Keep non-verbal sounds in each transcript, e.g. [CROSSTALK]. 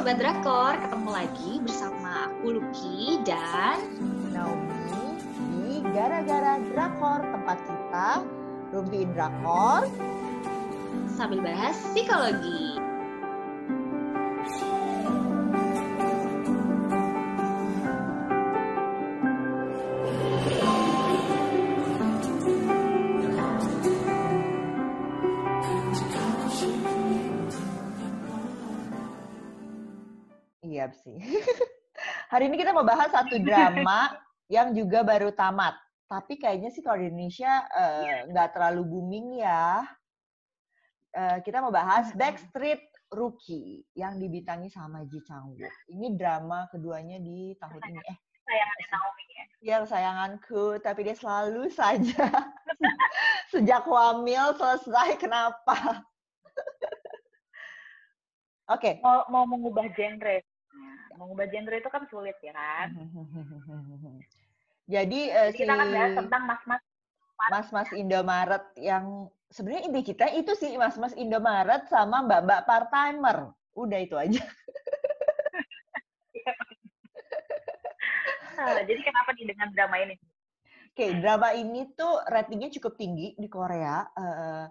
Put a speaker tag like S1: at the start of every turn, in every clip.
S1: Sobat Drakor, ketemu lagi bersama aku Lucky dan
S2: Naomi di Gara-Gara Drakor, tempat kita rumpiin drakor.
S1: sambil bahas psikologi.
S2: Hari ini kita mau bahas satu drama yang juga baru tamat. Tapi kayaknya sih kalau di Indonesia eh, nggak terlalu booming ya. Eh, kita mau bahas Backstreet Rookie yang dibintangi sama Ji Chang Wook. Ini drama keduanya di tahun ini. Eh,
S3: Naomi ya.
S2: ya kesayanganku, tapi dia selalu [LAUGHS] saja sejak wamil selesai kenapa? [LAUGHS] Oke.
S3: Mau mau mengubah genre. Mengubah genre itu kan sulit ya kan. [LAUGHS]
S2: Jadi eh,
S3: Jadi
S2: si
S3: kita kan bahas tentang mas-mas
S2: mas-mas Indomaret yang sebenarnya inti kita itu sih mas-mas Indomaret sama mbak-mbak part-timer. Udah itu aja. [LAUGHS]
S3: Ah, jadi kenapa nih dengan drama ini?
S2: Oke, drama ini tuh ratingnya cukup tinggi di Korea. eh,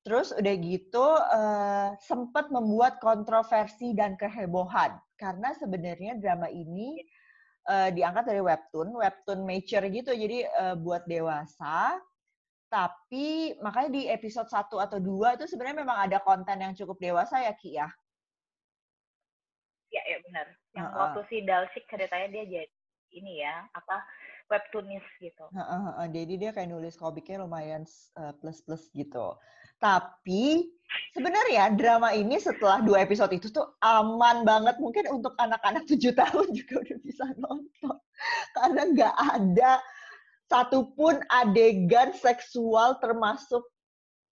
S2: terus udah gitu eh, sempat membuat kontroversi dan kehebohan karena sebenarnya drama ini eh, diangkat dari webtoon, webtoon mature gitu, jadi eh, buat dewasa. Tapi makanya di episode 1 atau 2 itu sebenarnya memang ada konten yang cukup dewasa ya Ki ya.
S3: Ya ya benar. Yang
S2: Heeh.
S3: waktu si Dalsik ceritanya dia jadi ini ya apa webtoonis gitu.
S2: Heeh, heeh. Jadi dia kayak nulis komiknya lumayan eh, plus-plus gitu. Tapi sebenarnya drama ini setelah dua episode itu tuh aman banget. Mungkin untuk anak-anak [LAUGHS] tujuh tahun juga udah bisa nonton. Karena nggak ada satupun adegan seksual termasuk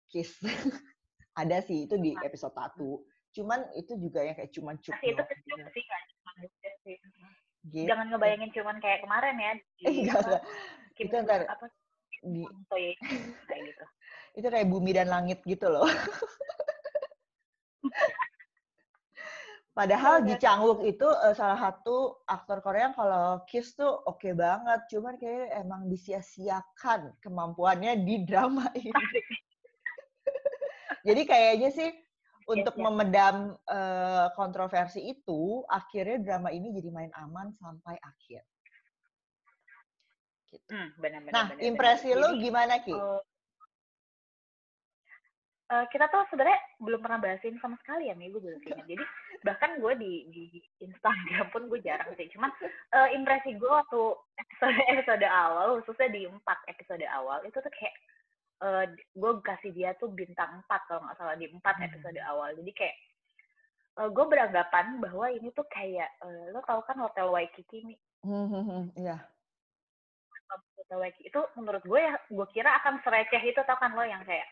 S2: kiss. [LAUGHS] ada sih itu di episode 1. Cuman itu juga yang kayak cuman cuk
S3: Masih itu kecil
S2: gitu.
S3: sih kan gitu. Jangan ngebayangin cuman kayak kemarin ya. di
S2: Eh, enggak, enggak.
S3: Kim
S2: Itu ntar
S3: apa
S2: di,
S3: kayak gitu.
S2: Itu kayak bumi dan langit gitu loh. [LAUGHS] Padahal Ji Chang Wook itu eh, salah satu aktor Korea yang kalau kiss tuh oke banget, cuman kayak emang disia-siakan kemampuannya di drama [LAUGHS] ini. Jadi kayaknya sih untuk
S3: iya.
S2: memedam eh, kontroversi itu, akhirnya drama ini jadi main aman sampai akhir. Gitu.
S3: Hmm, benar-benar.
S2: Nah, impresi lu gimana Ki?
S3: Eh, eh, kita tuh sebenarnya belum pernah bahas ini sama sekali ya, gue belum. Jadi bahkan gue di di Instagram pun gue jarang sih. Cuman eh, impresi gue waktu episode [LAUGHS] episode awal, khususnya di empat episode awal itu tuh kayak eh, gue kasih dia tuh bintang 4 kalau nggak salah di empat
S2: Hmm.
S3: episode awal. Jadi kayak eh, gue beranggapan bahwa ini tuh kayak eh, lo tau kan hotel Waikiki nih
S2: Iya.
S3: Hotel Waikiki itu menurut gue ya gue kira akan sereceh itu tau kan lo yang kayak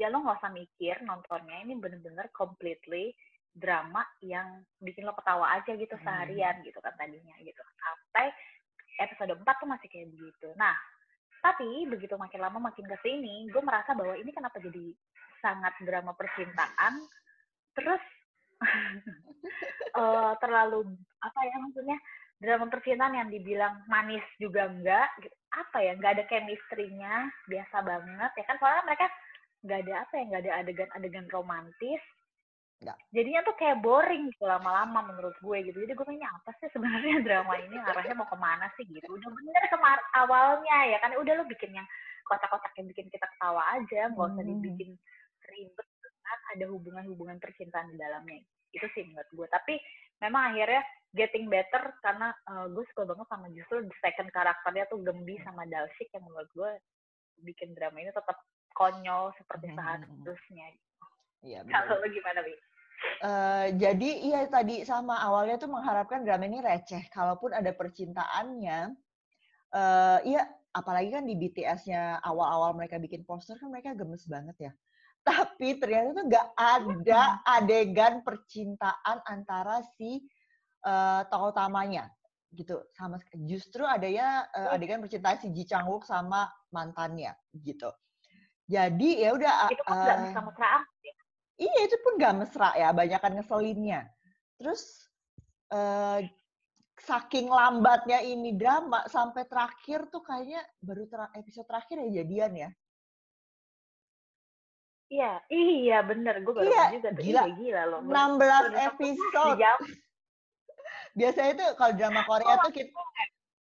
S3: ya lo nggak usah mikir nontonnya ini bener-bener completely drama yang bikin lo ketawa aja gitu
S2: Hmm.
S3: seharian gitu kan tadinya gitu sampai episode 4 tuh masih kayak begitu nah tapi begitu makin lama makin ke sini gue merasa bahwa ini kenapa jadi sangat drama percintaan terus [LAUGHS] eh, terlalu apa ya maksudnya drama percintaan yang dibilang manis juga enggak gitu. apa ya nggak ada chemistry-nya biasa banget ya kan soalnya mereka nggak ada apa ya nggak ada adegan-adegan romantis.
S2: Nggak.
S3: jadinya tuh kayak boring gitu lama-lama menurut gue gitu. Jadi gue pengen apa sih sebenarnya [LAUGHS] drama ini? Arahnya mau ke mana sih? Gitu. Udah bener kemar awalnya ya kan. Udah lo bikin yang kotak-kotak yang bikin kita ketawa aja nggak usah
S2: Hmm.
S3: dibikin ribet dengan ada hubungan-hubungan percintaan di dalamnya. Itu sih menurut gue. Tapi memang akhirnya getting better karena eh, gue suka banget sama justru the second karakternya tuh Gembi sama Dalsik yang menurut gue bikin drama ini tetap konyol seperti
S2: Mhm,
S3: seharusnya.
S2: Iya.
S3: Kalau lo gimana, Bi?
S2: Eh, jadi iya tadi sama awalnya tuh mengharapkan drama ini receh. Kalaupun ada percintaannya, eh iya apalagi kan di BTS-nya awal-awal mereka bikin poster kan mereka gemes banget ya. [LAUGHS] Tapi ternyata tuh nggak ada [LAUGHS] adegan percintaan antara si eh, tokoh utamanya gitu sama justru adanya eh, adegan percintaan si Ji Chang Wook sama mantannya gitu. Jadi ya udah
S3: Itu kan nggak
S2: eh,
S3: bisa mesra amat ya.
S2: Iya itu pun gak mesra ya, banyakan ngeselinnya. Terus uh, saking lambatnya ini drama sampai terakhir tuh kayaknya baru ter episode terakhir ya jadian ya.
S3: Iya, iya bener. Gue baru iya, juga tuh. Gila, iya, gila loh.
S2: 16 episode. Biasanya tuh kalau drama Korea tuh kita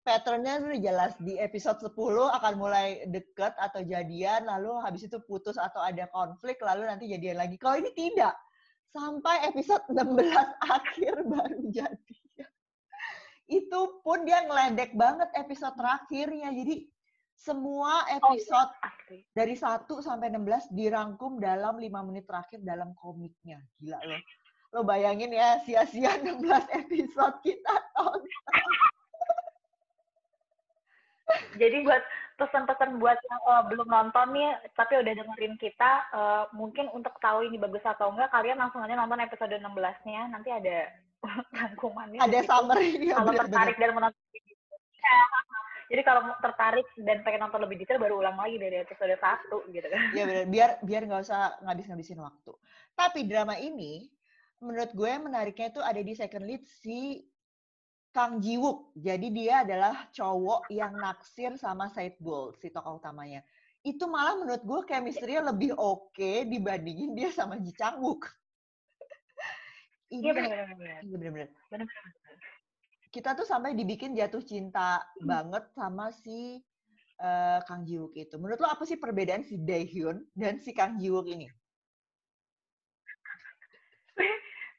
S2: patternnya udah jelas di episode 10 akan mulai deket atau jadian lalu habis itu putus atau ada konflik lalu nanti jadian lagi. Kalau ini tidak. Sampai episode 16 [LAUGHS] akhir baru jadi. Itu pun dia ngeledek banget episode terakhirnya. Jadi semua episode oh, iya. dari 1 sampai 16 dirangkum dalam 5 menit terakhir dalam komiknya. Gila loh. Lo bayangin ya, sia-sia 16 episode kita tonton. [LAUGHS]
S3: Jadi buat pesan-pesan buat yang uh, belum nonton nih, tapi udah dengerin kita, uh, mungkin untuk tahu ini bagus atau enggak, kalian langsung aja nonton episode 16-nya. Nanti ada [LAUGHS] rangkumannya.
S2: Ada summary.
S3: Kalau tertarik dan menonton ya. Jadi kalau tertarik dan pengen nonton lebih detail, baru ulang lagi dari episode satu gitu kan.
S2: Iya benar. Biar biar nggak usah ngabis-ngabisin waktu. Tapi drama ini, menurut gue menariknya itu ada di second lead si Kang Jiwook. Jadi dia adalah cowok yang naksir sama Said Gold, si tokoh utamanya. Itu malah menurut gue chemistry-nya lebih oke okay dibandingin dia sama Ji Chang Wook. [LAUGHS]
S3: Iya benar-benar.
S2: Iya benar-benar. Kita tuh sampai dibikin jatuh cinta hmm. banget sama si uh, Kang Jiwook itu. Menurut lo apa sih perbedaan si Daehyun dan si Kang Jiwook ini?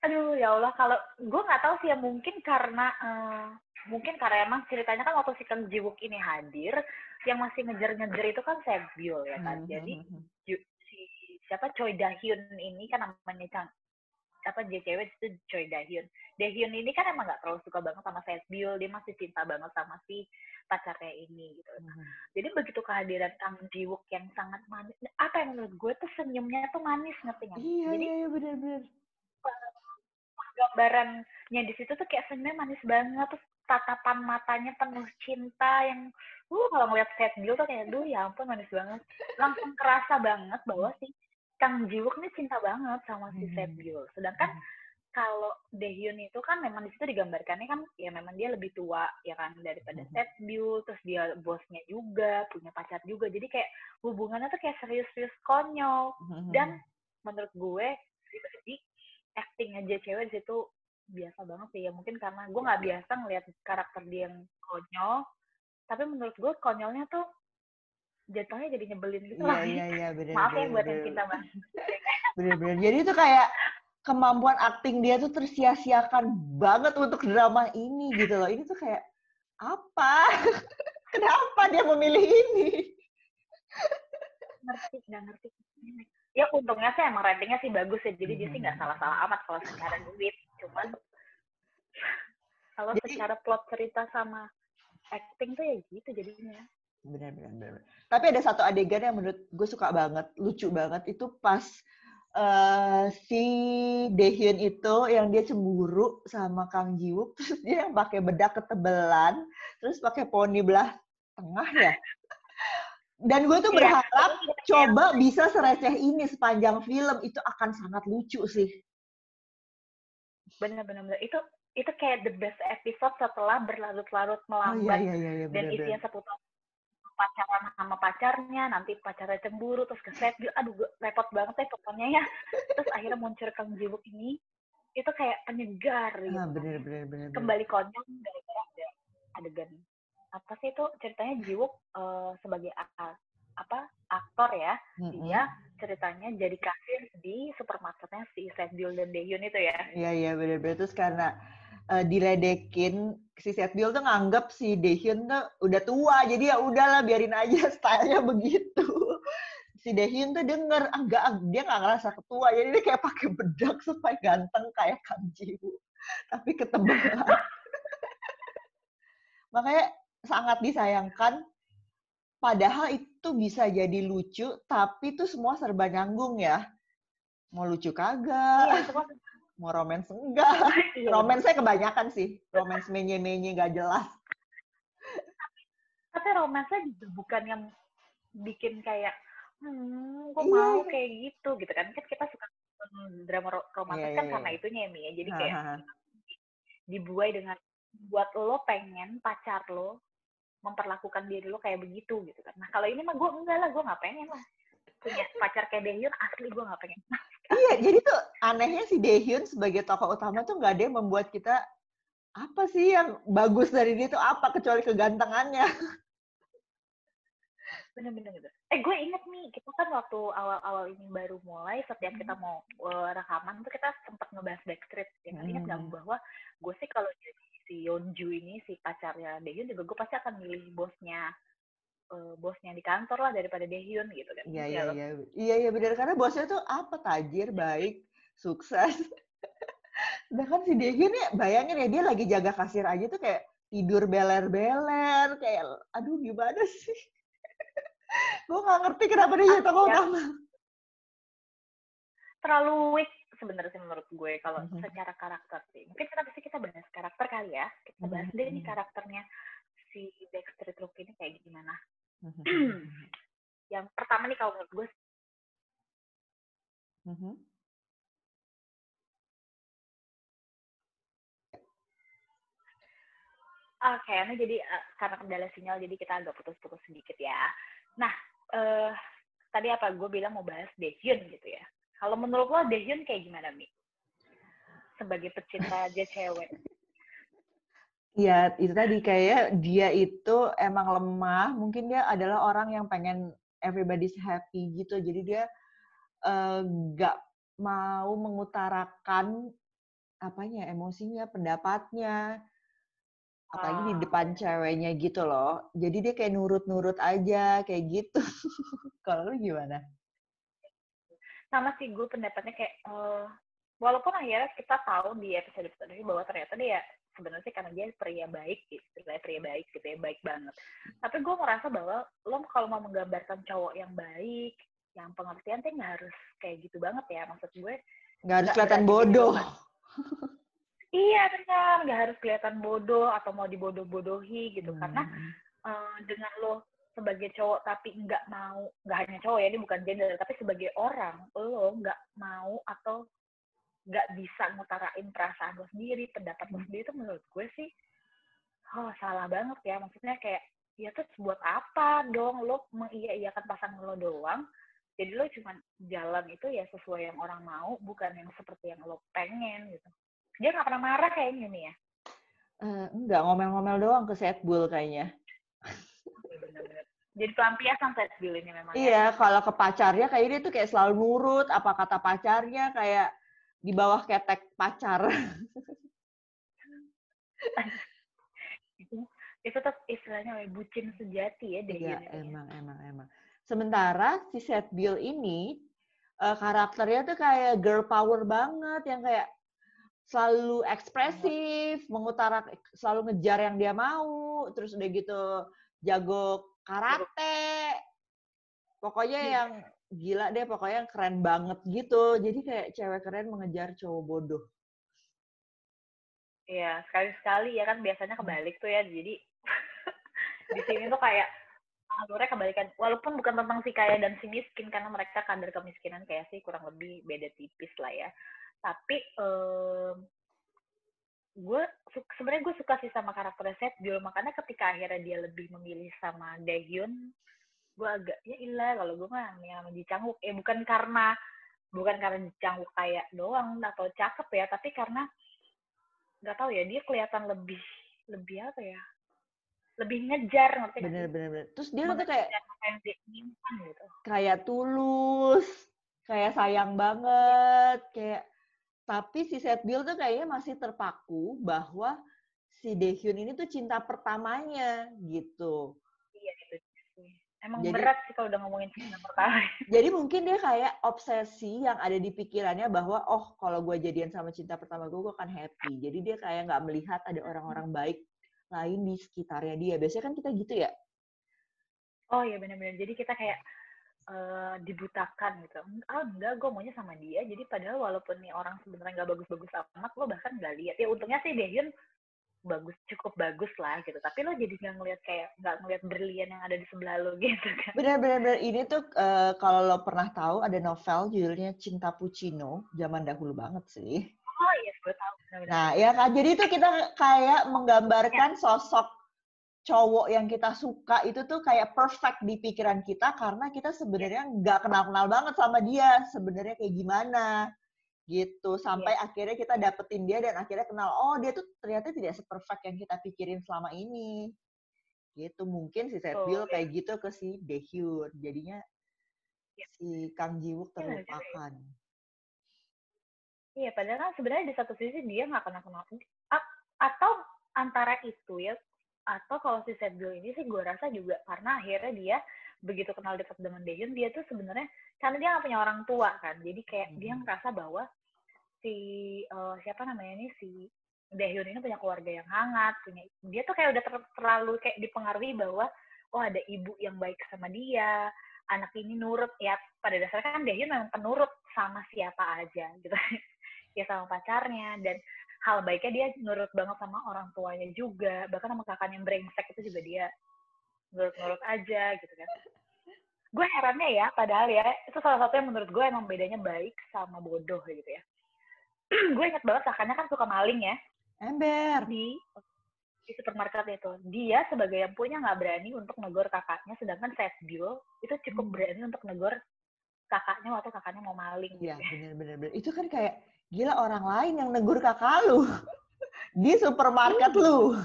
S3: Aduh ya Allah kalau gue nggak tahu sih ya mungkin karena uh, mungkin karena emang ceritanya kan waktu si Kang Jiwook ini hadir yang masih ngejar-ngejar itu kan Sebyul ya kan mm -hmm. jadi hmm, hmm. si siapa Choi Dahyun ini kan namanya Chang apa cewek itu Choi Dahyun Dahyun ini kan emang nggak terlalu suka banget sama Sebyul dia masih cinta banget sama si pacarnya ini gitu mm -hmm. jadi begitu kehadiran Kang Jiwook yang sangat manis apa yang menurut gue tuh senyumnya tuh manis ngerti nggak
S2: iya,
S3: jadi
S2: iya, benar-benar
S3: gambarannya di situ tuh kayak sebenarnya manis banget terus tatapan matanya penuh cinta yang uh kalau ngeliat set Bill tuh kayak duh ya ampun manis banget. Langsung kerasa banget bahwa si Kang Jiwook ini cinta banget sama si set Bill. Sedangkan kalau Daehyun itu kan memang di situ digambarkannya kan ya memang dia lebih tua ya kan daripada Set Bill terus dia bosnya juga punya pacar juga. Jadi kayak hubungannya tuh kayak serius-serius konyol. Dan menurut gue pribadi acting aja cewek di situ biasa banget sih ya mungkin karena gue nggak biasa ngeliat karakter dia yang konyol tapi menurut gue konyolnya tuh jatuhnya jadi nyebelin gitu
S2: lah. Iya, iya, [LAUGHS] bener,
S3: Maaf ya buat yang cinta banget. [LAUGHS]
S2: Bener-bener. Jadi itu kayak kemampuan akting dia tuh tersia-siakan banget untuk drama ini gitu loh. Ini tuh kayak apa? [LAUGHS] Kenapa dia memilih ini?
S3: Ngerti, nggak ngerti. Ya untungnya sih emang ratingnya sih bagus ya jadi dia sih nggak hmm. salah-salah amat kalau secara duit cuman [LAUGHS] kalau secara plot cerita sama acting tuh ya gitu jadinya.
S2: Benar benar benar tapi ada satu adegan yang menurut gue suka banget lucu banget itu pas uh, si Daehyun itu yang dia cemburu sama Kang Jiwook [LAUGHS] terus dia yang pakai bedak ketebelan terus pakai poni belah tengah ya dan gue tuh iya. berharap ya. coba bisa sereceh ini sepanjang film itu akan sangat lucu sih.
S3: Bener-bener itu itu kayak the best episode setelah berlarut-larut melambat oh, iya, iya, iya, dan isinya seputar pacaran sama pacarnya, nanti pacarnya cemburu, terus ke set, aduh repot banget ya pokoknya ya. Terus akhirnya muncul Kang Jibuk ini, itu kayak penyegar gitu. Ah,
S2: bener, bener, bener,
S3: Kembali konyol gara-gara ada adegan apa sih itu ceritanya Jiwook uh, sebagai apa aktor ya. Mm-hmm. dia ceritanya jadi kasir di supermarketnya si Setbiul dan Daehyun itu ya.
S2: Iya iya benar-benar terus karena uh, diledekin si Setbiul tuh nganggap si Daehyun tuh udah tua jadi ya udahlah biarin aja [LAUGHS] stylenya begitu. Si Daehyun tuh denger enggak ah, dia nggak ngerasa ketua. Jadi dia kayak pakai bedak [LAUGHS] supaya ganteng kayak Kang Jiwoo tapi ketebalan [LAUGHS] makanya sangat disayangkan. Padahal itu bisa jadi lucu tapi itu semua serba nyanggung ya. Mau lucu kagak? Iya, semua... mau romans enggak? [LAUGHS] Iya. romans saya kebanyakan sih. Romans menye menye gak jelas.
S3: Tapi romansnya juga bukan yang bikin kayak hmm kok iya, mau iya. kayak gitu gitu kan. Kan kita suka drama romantis iya, kan iya, karena iya. itunya ya Mia jadi kayak dibuai dengan buat lo pengen pacar lo memperlakukan diri lo kayak begitu gitu kan. Nah kalau ini mah gue enggak lah, gue nggak pengen lah punya pacar kayak Daehyun asli gue nggak pengen.
S2: iya, jadi tuh anehnya si Daehyun sebagai tokoh utama tuh nggak ada yang membuat kita apa sih yang bagus dari dia tuh apa kecuali kegantengannya.
S3: Bener-bener gitu. Eh gue inget nih, kita kan waktu awal-awal ini baru mulai, setiap kita mau uh, rekaman tuh kita sempat ngebahas Backstreet. Ya hmm. ingat gak bahwa gue sih kalau jadi si Yeonju ini, si pacarnya Daehyun juga gue pasti akan milih bosnya uh, bosnya di kantor lah daripada Daehyun gitu kan.
S2: Iya iya iya. Iya iya benar karena bosnya tuh apa tajir, baik, sukses. [LAUGHS] Sedangkan si Daehyun ya bayangin ya dia lagi jaga kasir aja tuh kayak tidur beler-beler kayak aduh gimana sih? [LAUGHS] gue gak ngerti kenapa dia jadi tokoh utama.
S3: Terlalu weak sebenarnya sih menurut gue kalau mm -hmm. secara karakter sih. Mungkin kita pasti kita bahas karakter kali ya. Kita bahas mm -hmm. deh ini karakternya si Backstreet Look ini kayak gimana. Mm -hmm. [CLEARS THROAT] yang pertama nih kalau menurut gue. Mm -hmm. Oke, okay, ini jadi uh, karena kendala sinyal jadi kita agak putus-putus sedikit ya. Nah, uh, tadi apa gue bilang mau bahas Daehyun gitu ya. Kalau menurut lo Daehyun kayak gimana, Mi? Sebagai pecinta [LAUGHS] aja cewek.
S2: Iya, itu tadi kayak dia itu emang lemah. Mungkin dia adalah orang yang pengen everybody's happy gitu. Jadi dia nggak uh, mau mengutarakan apanya emosinya, pendapatnya apalagi di depan ceweknya gitu loh. Jadi dia kayak nurut-nurut aja kayak gitu. [LAUGHS] Kalau lu gimana?
S3: Sama sih gue pendapatnya kayak uh, walaupun akhirnya kita tahu di episode episode ini bahwa ternyata dia sebenarnya sih karena dia pria baik, istilahnya pria baik gitu ya, baik banget. Tapi gue merasa bahwa lo kalau mau menggambarkan cowok yang baik, yang pengertian tuh nggak harus kayak gitu banget ya. Maksud gue
S2: nggak harus kelihatan bodoh.
S3: Iya benar, nggak harus kelihatan bodoh atau mau dibodoh-bodohi gitu. Hmm. Karena uh, dengan lo sebagai cowok tapi nggak mau, nggak hanya cowok ya, ini bukan gender, tapi sebagai orang, lo nggak mau atau nggak bisa ngutarain perasaan lo sendiri, pendapat lo sendiri itu menurut gue sih, oh salah banget ya. Maksudnya kayak, ya tuh buat apa dong lo mengiya-iyakan pasangan lo doang, jadi lo cuma jalan itu ya sesuai yang orang mau, bukan yang seperti yang lo pengen gitu. Dia nggak pernah marah kayaknya nih ya?
S2: Uh, enggak, ngomel-ngomel doang ke Setbul kayaknya.
S3: Jadi pelampiasan Setbul ini memang.
S2: Ya? Iya, ya. kalau ke pacarnya kayak dia tuh kayak selalu nurut apa kata pacarnya kayak di bawah ketek pacar. [LAUGHS]
S3: itu itu tuh istilahnya bucin sejati ya deh.
S2: Iya, emang emang emang. Sementara si Setbil ini uh, karakternya tuh kayak girl power banget yang kayak selalu ekspresif, mengutara selalu ngejar yang dia mau, terus udah gitu jago karate. Pokoknya iya. yang gila deh, pokoknya yang keren banget gitu. Jadi kayak cewek keren mengejar cowok bodoh.
S3: Iya, sekali-sekali ya kan biasanya kebalik tuh ya. Jadi [LAUGHS] di sini tuh kayak alurnya kebalikan. Walaupun bukan tentang si kaya dan si miskin karena mereka kadar kemiskinan kayak sih kurang lebih beda tipis lah ya tapi um, gue sebenarnya gue suka sih sama karakter Seth Bill makanya ketika akhirnya dia lebih memilih sama Daehyun gue agak ya ilah kalau gue mah yang sama Ji eh bukan karena bukan karena Ji kayak doang atau cakep ya tapi karena nggak tahu ya dia kelihatan lebih lebih apa ya lebih ngejar ngerti
S2: bener bener bener. Terus dia tuh kayak gitu. kayak tulus kayak sayang banget kayak tapi si Setbil tuh kayaknya masih terpaku bahwa si Daehyun ini tuh cinta pertamanya gitu.
S3: Iya itu. Emang jadi, berat sih kalau udah ngomongin cinta pertama. [LAUGHS]
S2: Jadi mungkin dia kayak obsesi yang ada di pikirannya bahwa oh kalau gue jadian sama cinta pertama gue, gue akan happy. Jadi dia kayak nggak melihat ada orang-orang baik lain di sekitarnya dia. Biasanya kan kita gitu ya.
S3: Oh iya benar-benar. Jadi kita kayak uh, dibutakan gitu. Ah enggak, gue maunya sama dia. Jadi padahal walaupun nih orang sebenarnya nggak bagus-bagus amat, lo bahkan nggak lihat. Ya untungnya sih Daehyun bagus cukup bagus lah gitu tapi lo jadi nggak ngeliat kayak nggak ngeliat berlian yang ada di sebelah lo [LAUGHS] gitu kan
S2: benar-benar ini tuh uh, kalau lo pernah tahu ada novel judulnya Cinta Puccino zaman dahulu banget sih
S3: Oh iya, gue tahu.
S2: Nah, ya kan. Jadi itu kita kayak menggambarkan sosok cowok yang kita suka itu tuh kayak perfect di pikiran kita karena kita sebenarnya nggak kenal-kenal banget sama dia sebenarnya kayak gimana gitu. Sampai akhirnya kita dapetin dia dan akhirnya kenal oh dia tuh ternyata tidak seperfect yang kita pikirin selama ini gitu. Mungkin si Setbil
S3: Betul,
S2: kayak gitu ke si Daehyun jadinya
S3: Iya.
S2: si Kang Jiwook
S3: Iya, jadi-
S2: terlupakan.
S3: Iya, padahal kan sebenarnya di satu sisi dia nggak kenal kenal atau antara itu ya, atau kalau si Setbil ini sih gue rasa juga karena akhirnya dia begitu kenal dekat dengan Daehyun, dia tuh sebenarnya karena dia nggak punya orang tua kan, jadi kayak dia
S2: Mhm.
S3: ngerasa bahwa si eh, siapa namanya ini si Daehyun ini punya keluarga yang hangat, punya dia tuh kayak udah ter- terlalu kayak dipengaruhi bahwa oh ada ibu yang baik sama dia, anak ini nurut ya pada dasarnya kan Daehyun memang penurut sama siapa aja gitu [LAUGHS] ya sama pacarnya dan hal baiknya dia nurut banget sama orang tuanya juga bahkan sama kakaknya yang brengsek itu juga dia nurut-nurut aja gitu kan gue herannya ya padahal ya itu salah satu yang menurut gue emang bedanya baik sama bodoh gitu ya [CLEARS THROAT] gue inget banget kakaknya kan suka maling ya
S2: ember
S3: di di supermarket itu dia sebagai yang punya nggak berani untuk negor kakaknya sedangkan Setbil itu cukup
S2: Hmm.
S3: berani untuk negor kakaknya waktu kakaknya mau maling
S2: Iya,
S3: gitu ya.
S2: bener. Itu kan kayak gila orang lain yang negur kakak lu [LAUGHS] di supermarket lu.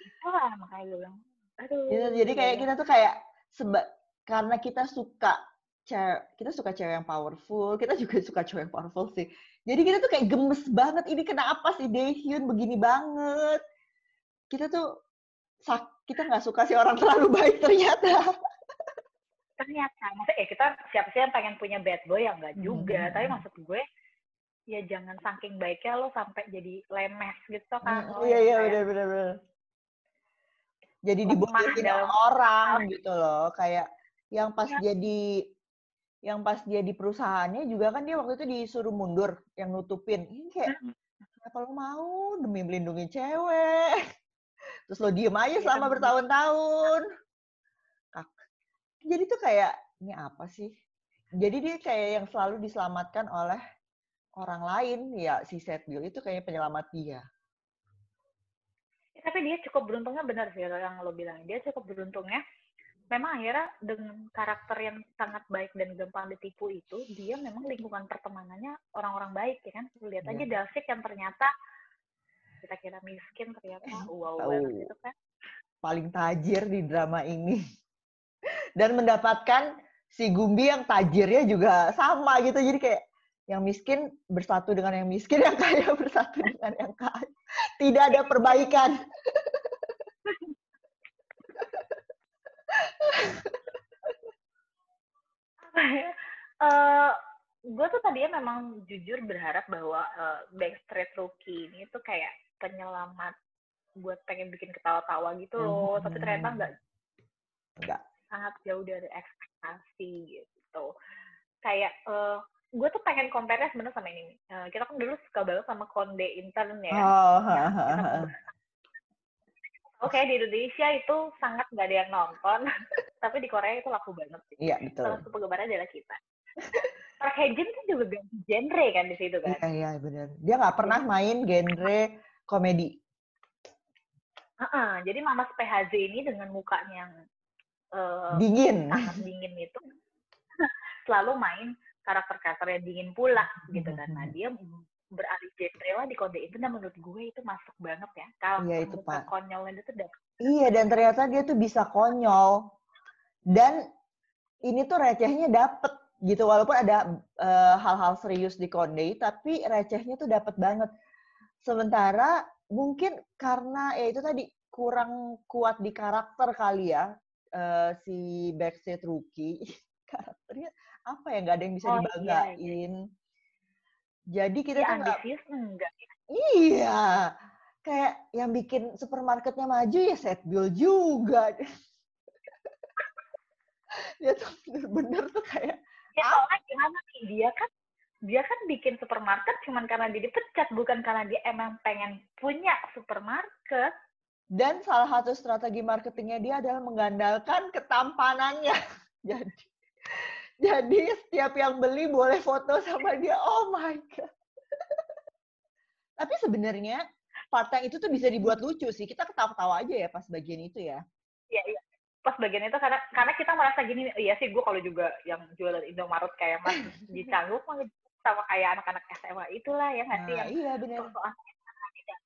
S3: Itulah makanya gue bilang aduh
S2: Gitu, jadi kayak
S3: ya.
S2: kita tuh kayak seba karena kita suka cewek, kita suka cewek yang powerful, kita juga [LAUGHS] suka cewek yang powerful sih. Jadi kita tuh kayak gemes banget. Ini kenapa sih Daehyun begini banget? Kita tuh sak kita nggak suka sih orang [LAUGHS] terlalu baik ternyata.
S3: ternyata maksudnya ya kita siapa sih yang pengen punya bad boy yang enggak juga
S2: Hmm.
S3: tapi maksud gue ya jangan saking baiknya lo sampai jadi lemes gitu kan
S2: Hmm,
S3: lo
S2: iya iya bener bener bener. Jadi
S3: dalam
S2: orang gitu loh, kayak yang pas
S3: Iya.
S2: jadi yang pas dia di perusahaannya juga kan dia waktu itu disuruh mundur yang nutupin. Ini kayak
S3: Hmm.
S2: kenapa lo mau demi melindungi cewek? [LAUGHS] Terus lo diem aja
S3: Iya,
S2: selama bertahun-tahun. Kak- Jadi tuh kayak ini apa sih? Jadi dia kayak yang selalu diselamatkan oleh orang lain, ya si Setbil itu kayak penyelamat dia.
S3: Ya, tapi dia cukup beruntungnya benar sih yang lo bilang dia cukup beruntungnya memang akhirnya dengan karakter yang sangat baik dan gampang ditipu itu dia memang lingkungan pertemanannya orang-orang baik ya kan lihat aja
S2: Iya.
S3: Dalsik yang ternyata kita kira miskin ternyata wow banget itu kan
S2: paling tajir di drama ini. Dan mendapatkan si Gumbi yang tajirnya juga sama gitu. Jadi kayak yang miskin bersatu dengan yang miskin, yang kaya [LAUGHS] bersatu dengan yang kaya. Tidak ada perbaikan. [LAUGHS]
S3: eh gue tuh tadinya memang jujur berharap bahwa eh, Backstreet Rookie ini tuh kayak penyelamat buat pengen bikin ketawa-tawa gitu loh, tapi ternyata
S2: Mhm.
S3: nggak
S2: Enggak.
S3: sangat jauh dari ekspektasi gitu. Kayak eh gue tuh pengen compare sebenarnya sama ini. Eh, kita kan dulu suka banget sama Konde Intern ya.
S2: Oh, ha.
S3: Oke di Indonesia itu sangat nggak ada yang nonton, [LAUGHS] tapi di Korea itu laku banget sih.
S2: Iya, betul.
S3: Salah satu penggemarnya adalah kita. Park Hae-jin kan juga ganti genre kan di situ kan.
S2: Iya, iya, benar. Dia nggak pernah main genre komedi.
S3: Heeh, jadi Mama PHZ ini dengan mukanya yang eh,
S2: Dingin.
S3: sangat dingin itu [LAUGHS] selalu main karakter-karakter yang dingin pula gitu kan. Nah dia beralih genre lah di kode itu dan menurut gue itu masuk banget ya. Kalau
S2: Iya, itu, Pak.
S3: konyolnya itu dapet.
S2: Iya, dan ternyata dia tuh bisa konyol. Dan ini tuh recehnya dapet gitu. Walaupun ada eh, hal-hal serius di Konde, tapi recehnya tuh dapet banget. Sementara mungkin karena ya itu tadi kurang kuat di karakter kali ya eh, si Backstreet Rookie. [LAUGHS] Karakternya apa ya nggak ada yang bisa
S3: Oh, iya,
S2: dibanggain. Jadi kita
S3: Ya
S2: tuh
S3: enggak.
S2: Iya, kayak yang bikin supermarketnya maju ya Setbil juga. [LAUGHS] Dia tuh bener-bener tuh kayak,
S3: Ya soalnya gimana nih, dia kan dia kan bikin supermarket cuman karena dia dipecat, bukan karena dia emang pengen punya supermarket.
S2: dan salah satu strategi marketingnya dia adalah mengandalkan ketampanannya. [LAUGHS] Jadi, jadi setiap yang beli boleh foto sama dia. Oh my god. [LAUGHS] Tapi sebenarnya part yang itu tuh bisa dibuat lucu sih. Kita ketawa-tawa aja ya pas bagian itu ya.
S3: Iya, iya. Pas bagian itu karena karena kita merasa gini, iya sih gue kalau juga yang jualan Indomaret kayak Mas [LAUGHS] di Canggup mah sama kayak anak-anak SMA itulah ya nggak sih
S2: Nah,
S3: yang
S2: iya bener.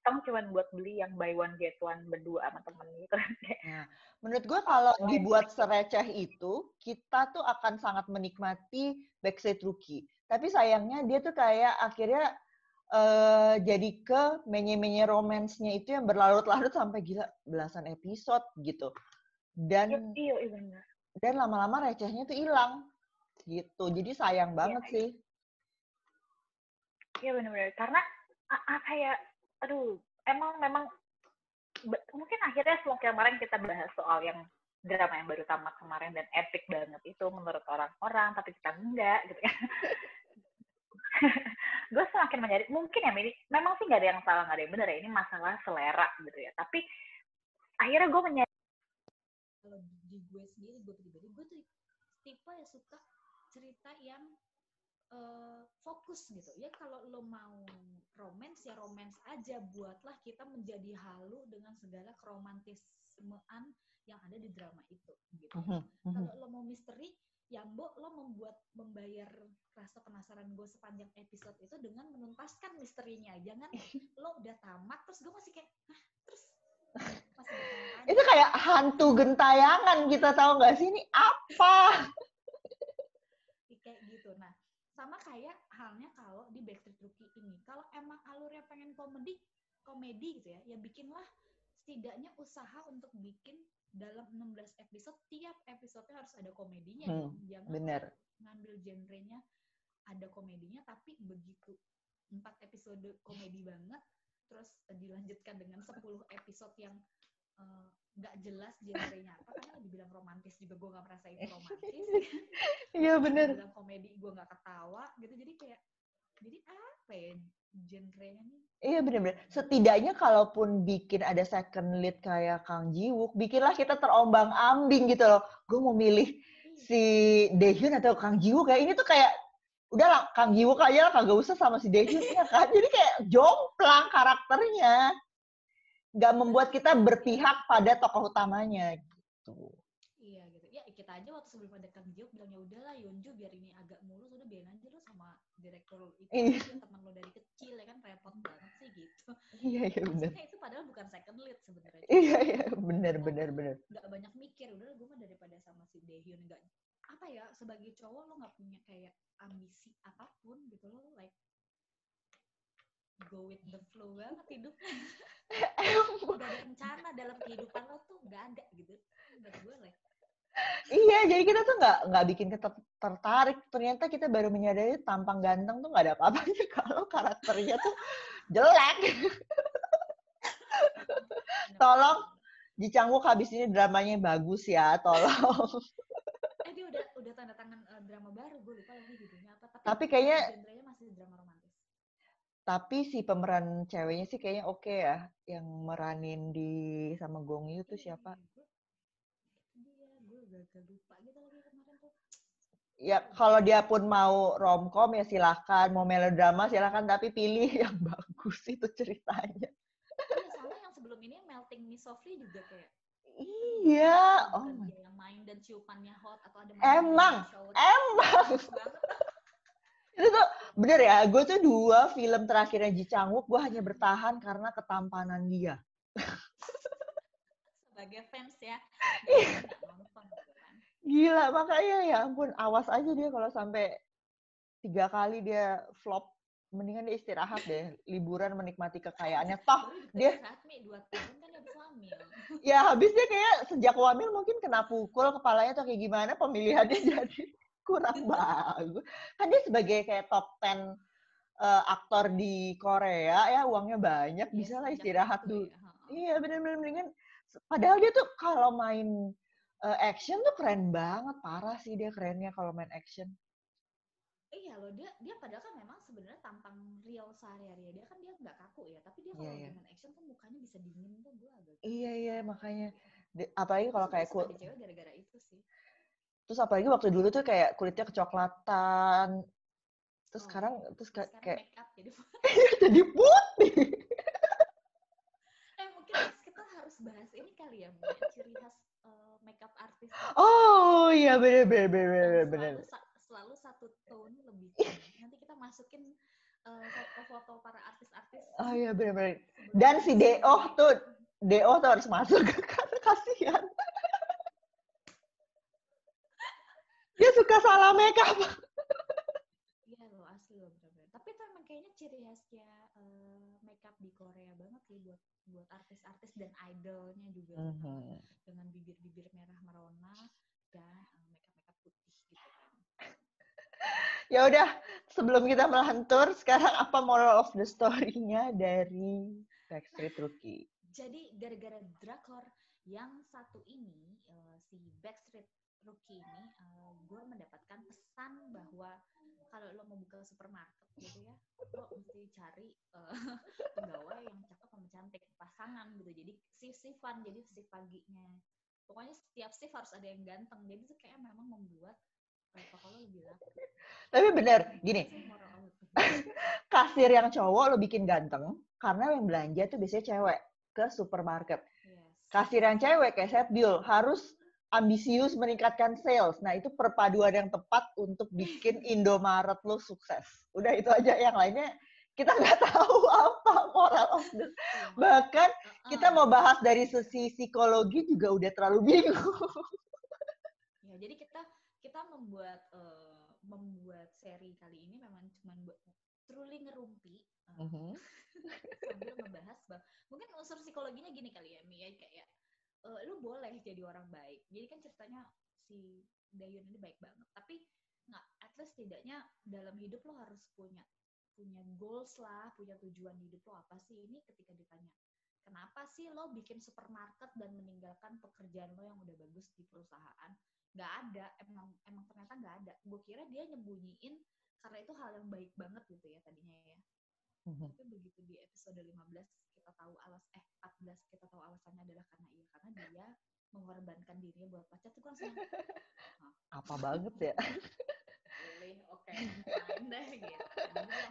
S3: Datang cuma buat beli yang buy one get one berdua sama temen gitu. [LAUGHS]
S2: Nah, menurut gue kalau dibuat sereceh itu, kita tuh akan sangat menikmati Backstreet Rookie. Tapi sayangnya dia tuh kayak akhirnya eh, jadi ke menye-menye romansnya itu yang berlarut-larut sampai gila belasan episode gitu.
S3: Iya,
S2: Dan
S3: iya, iya benar.
S2: dan lama-lama recehnya tuh hilang gitu. Jadi sayang banget sih.
S3: Iya benar-benar karena a- a- kayak aduh emang memang mungkin akhirnya setelah kemarin kita bahas soal yang drama yang baru tamat kemarin dan epic banget itu menurut orang-orang tapi kita enggak gitu [LAUGHS] kan gue semakin menyadari mungkin ya Miri, memang sih nggak ada yang salah nggak ada yang benar ya ini masalah selera gitu ya. Tapi akhirnya gue menyadari
S1: kalau di gue sendiri gue pribadi gue tuh tipe yang suka cerita yang eh, fokus gitu ya kalau lo mau romance ya romance aja buatlah kita menjadi halu dengan segala keromantismean yang ada di drama itu gitu
S2: Mhm, mhm.
S1: kalau lo mau misteri ya mbok lo membuat membayar rasa penasaran gue sepanjang episode itu dengan menuntaskan misterinya jangan [LAUGHS] lo udah tamat terus gue masih kayak Hah, terus masih.
S2: Itu kayak hantu gentayangan kita tahu nggak sih ini apa? [LAUGHS]
S1: kayak gitu. Nah, sama kayak halnya kalau di Backstreet Rookie ini. Kalau emang alurnya pengen komedi, komedi gitu ya, ya bikinlah setidaknya usaha untuk bikin dalam 16 episode, tiap episodenya harus ada komedinya.
S2: Hmm.
S1: Jangan
S2: bener.
S1: ngambil genrenya ada komedinya, tapi begitu empat episode komedi banget, terus dilanjutkan dengan 10 episode yang eh, nggak jelas genrenya apa karena romantis juga gue nggak merasa itu [LAUGHS] romantis
S2: Iya bener.
S1: bilang komedi gue nggak ketawa gitu jadi kayak jadi apa ya genrenya nih
S2: Iya bener-bener. Setidaknya kalaupun bikin ada second lead kayak Kang Jiwook, bikinlah kita terombang ambing gitu loh. Gue mau milih
S1: Iya.
S2: si Daehyun atau Kang Jiwook kayak ini tuh kayak udah lah Kang Jiwook aja lah kagak usah sama si Daehyun ya kan. Jadi kayak jomplang karakternya. Nggak membuat kita berpihak pada tokoh utamanya gitu.
S1: Kita aja waktu sebelum ada Kang Jiok bilang ya udahlah Yonju biar ini agak mulus. Udah biarin aja lo sama direktur itu aja, teman lo dari kecil ya kan? Repot banget sih gitu.
S2: Iya iya bener.
S1: maksudnya itu padahal bukan second lead sebenarnya.
S2: Iya iya bener bener bener.
S1: nggak banyak mikir udah gue mah daripada sama si Daehyun nggak apa ya sebagai cowok lo nggak punya kayak ambisi apa pun gitu lo like go with the flow banget hidupnya [LAUGHS] nggak ada rencana dalam kehidupan lo tuh nggak ada gitu. Menurut gue like
S2: Iya, jadi kita tuh nggak nggak bikin kita tertarik. Ternyata kita baru menyadari tampang ganteng tuh nggak ada apa-apanya [LAUGHS] kalau karakternya tuh jelek. Tolong Ji Chang-wook habis ini dramanya bagus ya, tolong.
S1: eh dia udah udah tanda tangan eh, drama baru gue lupa lagi judulnya apa tapi,
S2: Tapi kayaknya-
S1: genrenya masih drama romantis
S2: Tapi si pemeran ceweknya sih kayaknya oke ya, yang meranin di sama Gong Yoo tuh siapa?
S1: Iya, gue gagal lupa gitu lagi kemarin tuh.
S2: Ya kalau dia pun mau romcom ya silahkan, mau melodrama silahkan, tapi pilih [LAUGHS] yang bagus itu ceritanya.
S1: iya soalnya yang sebelum ini melting me softly juga kayak
S2: Iya, oh my
S1: yang main dan ciumannya hot atau ada
S2: Emang, emang. itu tuh bener ya gue tuh dua film terakhirnya Ji Chang Wook gue hanya bertahan karena ketampanan dia. [LAUGHS]
S1: Sebagai fans ya
S2: Iya.
S1: nggak nonton gitu kan
S2: gila makanya ya ampun awas aja dia kalau sampai tiga kali dia flop mendingan dia istirahat deh liburan menikmati kekayaannya toh dia-
S1: dua tahun kan habis [LAUGHS]
S2: ya habis dia kayak sejak wamil mungkin kena pukul kepalanya atau kayak gimana pemilihannya [LAUGHS] jadi kurang bagus kan dia sebagai kayak top 10 eh, aktor di Korea ya uangnya banyak
S1: Iya,
S2: bisa lah istirahat dulu
S1: ya.
S2: Iya benar-benar mendingan. Padahal dia tuh kalau main eh, action tuh keren banget, parah sih dia kerennya kalau main action.
S1: Iya loh dia dia padahal kan memang sebenarnya tampang real sehari-hari ya. dia kan dia nggak kaku ya tapi dia
S2: Iya,
S1: kalau
S2: iya.
S1: dengan action tuh mukanya bisa dingin tuh gue agak
S2: Iya iya makanya. De- apalagi kalau kayak kul-
S1: gara-gara itu sih
S2: terus apalagi waktu dulu tuh kayak kulitnya kecoklatan. terus
S1: Oh,
S2: sekarang terus
S1: Terus
S2: kayak
S1: sekarang
S2: kayak
S1: make up jadi [LAUGHS]
S2: jadi putih [LAUGHS]
S1: eh mungkin kita harus bahas ini kali ya Mbak, ciri khas eh, makeup artis itu
S2: oh iya bener bener bener bener,
S1: selalu sa- selalu satu tone lebih tinggi. Nanti kita masukin eh, foto-foto para artis-artis.
S2: oh iya
S1: sebelum
S2: dan si Deo
S1: ini.
S2: tuh Deo tuh harus masuk karena kasihan [LAUGHS] dia suka salah makeup
S1: Iya loh asli loh bener-bener. Tapi itu emang kayaknya ciri khasnya eh, makeup di Korea banget sih buat buat artis-artis dan idolnya juga dengan,
S2: Mhm.
S1: dengan bibir-bibir merah merona dan eh, makeup-makeup putih gitu kan. [LAUGHS]
S2: ya udah sebelum kita melantur sekarang apa moral of the story-nya dari Backstreet Rookie
S1: Jadi gara-gara drakor yang satu ini eh, si Backstreet Rookie ini gue mendapatkan pesan bahwa kalau lo mau buka supermarket gitu ya lo mesti cari eh, [LAUGHS] pegawai yang cakep sama cantik pasangan gitu. Jadi shift shiftan jadi shift paginya. Pokoknya setiap shift harus ada yang ganteng. Jadi itu kayak memang membuat eh, lebih laku.
S2: Tapi bener gini.
S1: sih [LAUGHS]
S2: kasir yang cowok lo bikin ganteng karena yang belanja tuh biasanya cewek ke supermarket.
S1: Yes.
S2: kasir yang cewek kayak Setbiul harus ambisius meningkatkan sales. Nah, itu perpaduan yang tepat untuk bikin Indomaret lo sukses. Udah itu aja yang lainnya kita nggak [LAUGHS] tahu apa moral of the
S1: Iya.
S2: bahkan kita mau bahas dari sisi psikologi juga udah terlalu bingung.
S1: Ya, jadi kita kita membuat eh, membuat seri kali ini memang cuma buat truly ngerumpi [LAUGHS] sambil membahas bang mungkin unsur psikologinya gini kali ya Mi ya kayak eh, lu boleh jadi orang baik. Jadi kan ceritanya si Dayun ini baik banget. Tapi nggak at least tidaknya dalam hidup lo harus punya punya goals lah punya tujuan hidup lo apa sih? Ini ketika ditanya kenapa sih lo bikin supermarket dan meninggalkan pekerjaan lo yang udah bagus di perusahaan? Nggak ada emang emang ternyata nggak ada. Gue kira dia nyembunyiin karena itu hal yang baik banget gitu ya tadinya ya.
S2: Mhm.
S1: tapi begitu di episode 15 kita tahu alas eh 14 kita tahu alasannya adalah karena iya karena dia mengorbankan dirinya buat pacar tuh langsung
S2: Apa banget ya?
S1: boleh oke deh gitu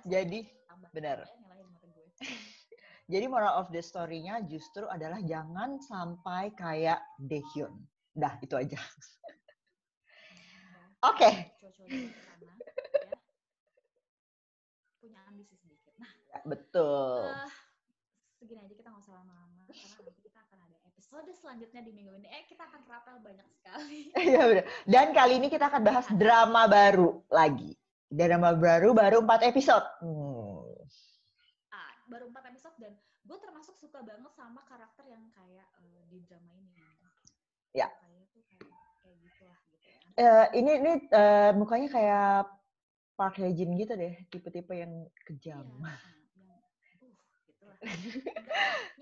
S2: Jadi, benar. Jadi moral of the story-nya justru adalah jangan sampai kayak Daehyun. Dah, itu aja.
S1: Nah,
S2: Oke.
S1: sana ya punya ambisi sedikit nah
S2: Betul.
S1: eh, segini aja kita nggak usah lama-lama karena nanti kita akan ada episode selanjutnya di minggu ini eh kita akan rapel banyak sekali [LAUGHS]
S2: Iya benar. Dan kali ini kita akan bahas drama baru lagi. Drama baru baru 4 episode. Hmm.
S1: ah, baru empat episode dan gue termasuk suka banget sama karakter yang kayak eh, di drama ini.
S2: Ya.
S1: Kayak tuh kayak kayak gitu lah gitu ya.
S2: Eh, ini ini eh, mukanya kayak Park Hae Jin gitu deh, tipe-tipe yang kejam.
S1: Iya, [LAUGHS] yang uh gitu lah. [LAUGHS]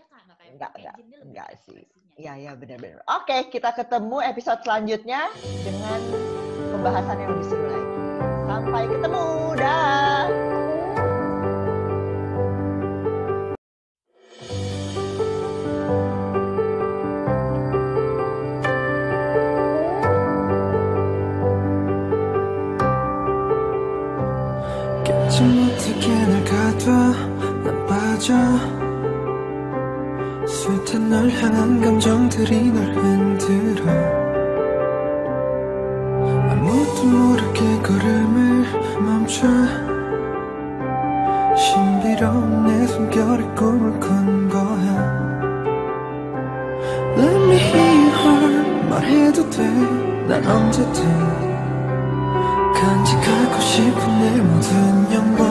S1: Enggak, kan nggak kayak
S2: Enggak,
S1: kayak
S2: enggak,
S1: Jin, dia lebih
S2: enggak
S1: ke
S2: sih.
S1: ekspresinya.
S2: Iya, iya benar-benar. Oke, kita ketemu episode selanjutnya dengan pembahasan yang lebih seru lagi. Sampai ketemu. Dah.
S4: 깨지 못하게 날 가둬 난 빠져 숱한 널 향한 감정들이 널 흔들어. 아무도 모르게 걸음을 멈춰. 신비로운 내 숨결에 꿈을 꾼 거야. Let me hear her 말해도 돼난 언제든 간직하고 싶은 내 모든 영광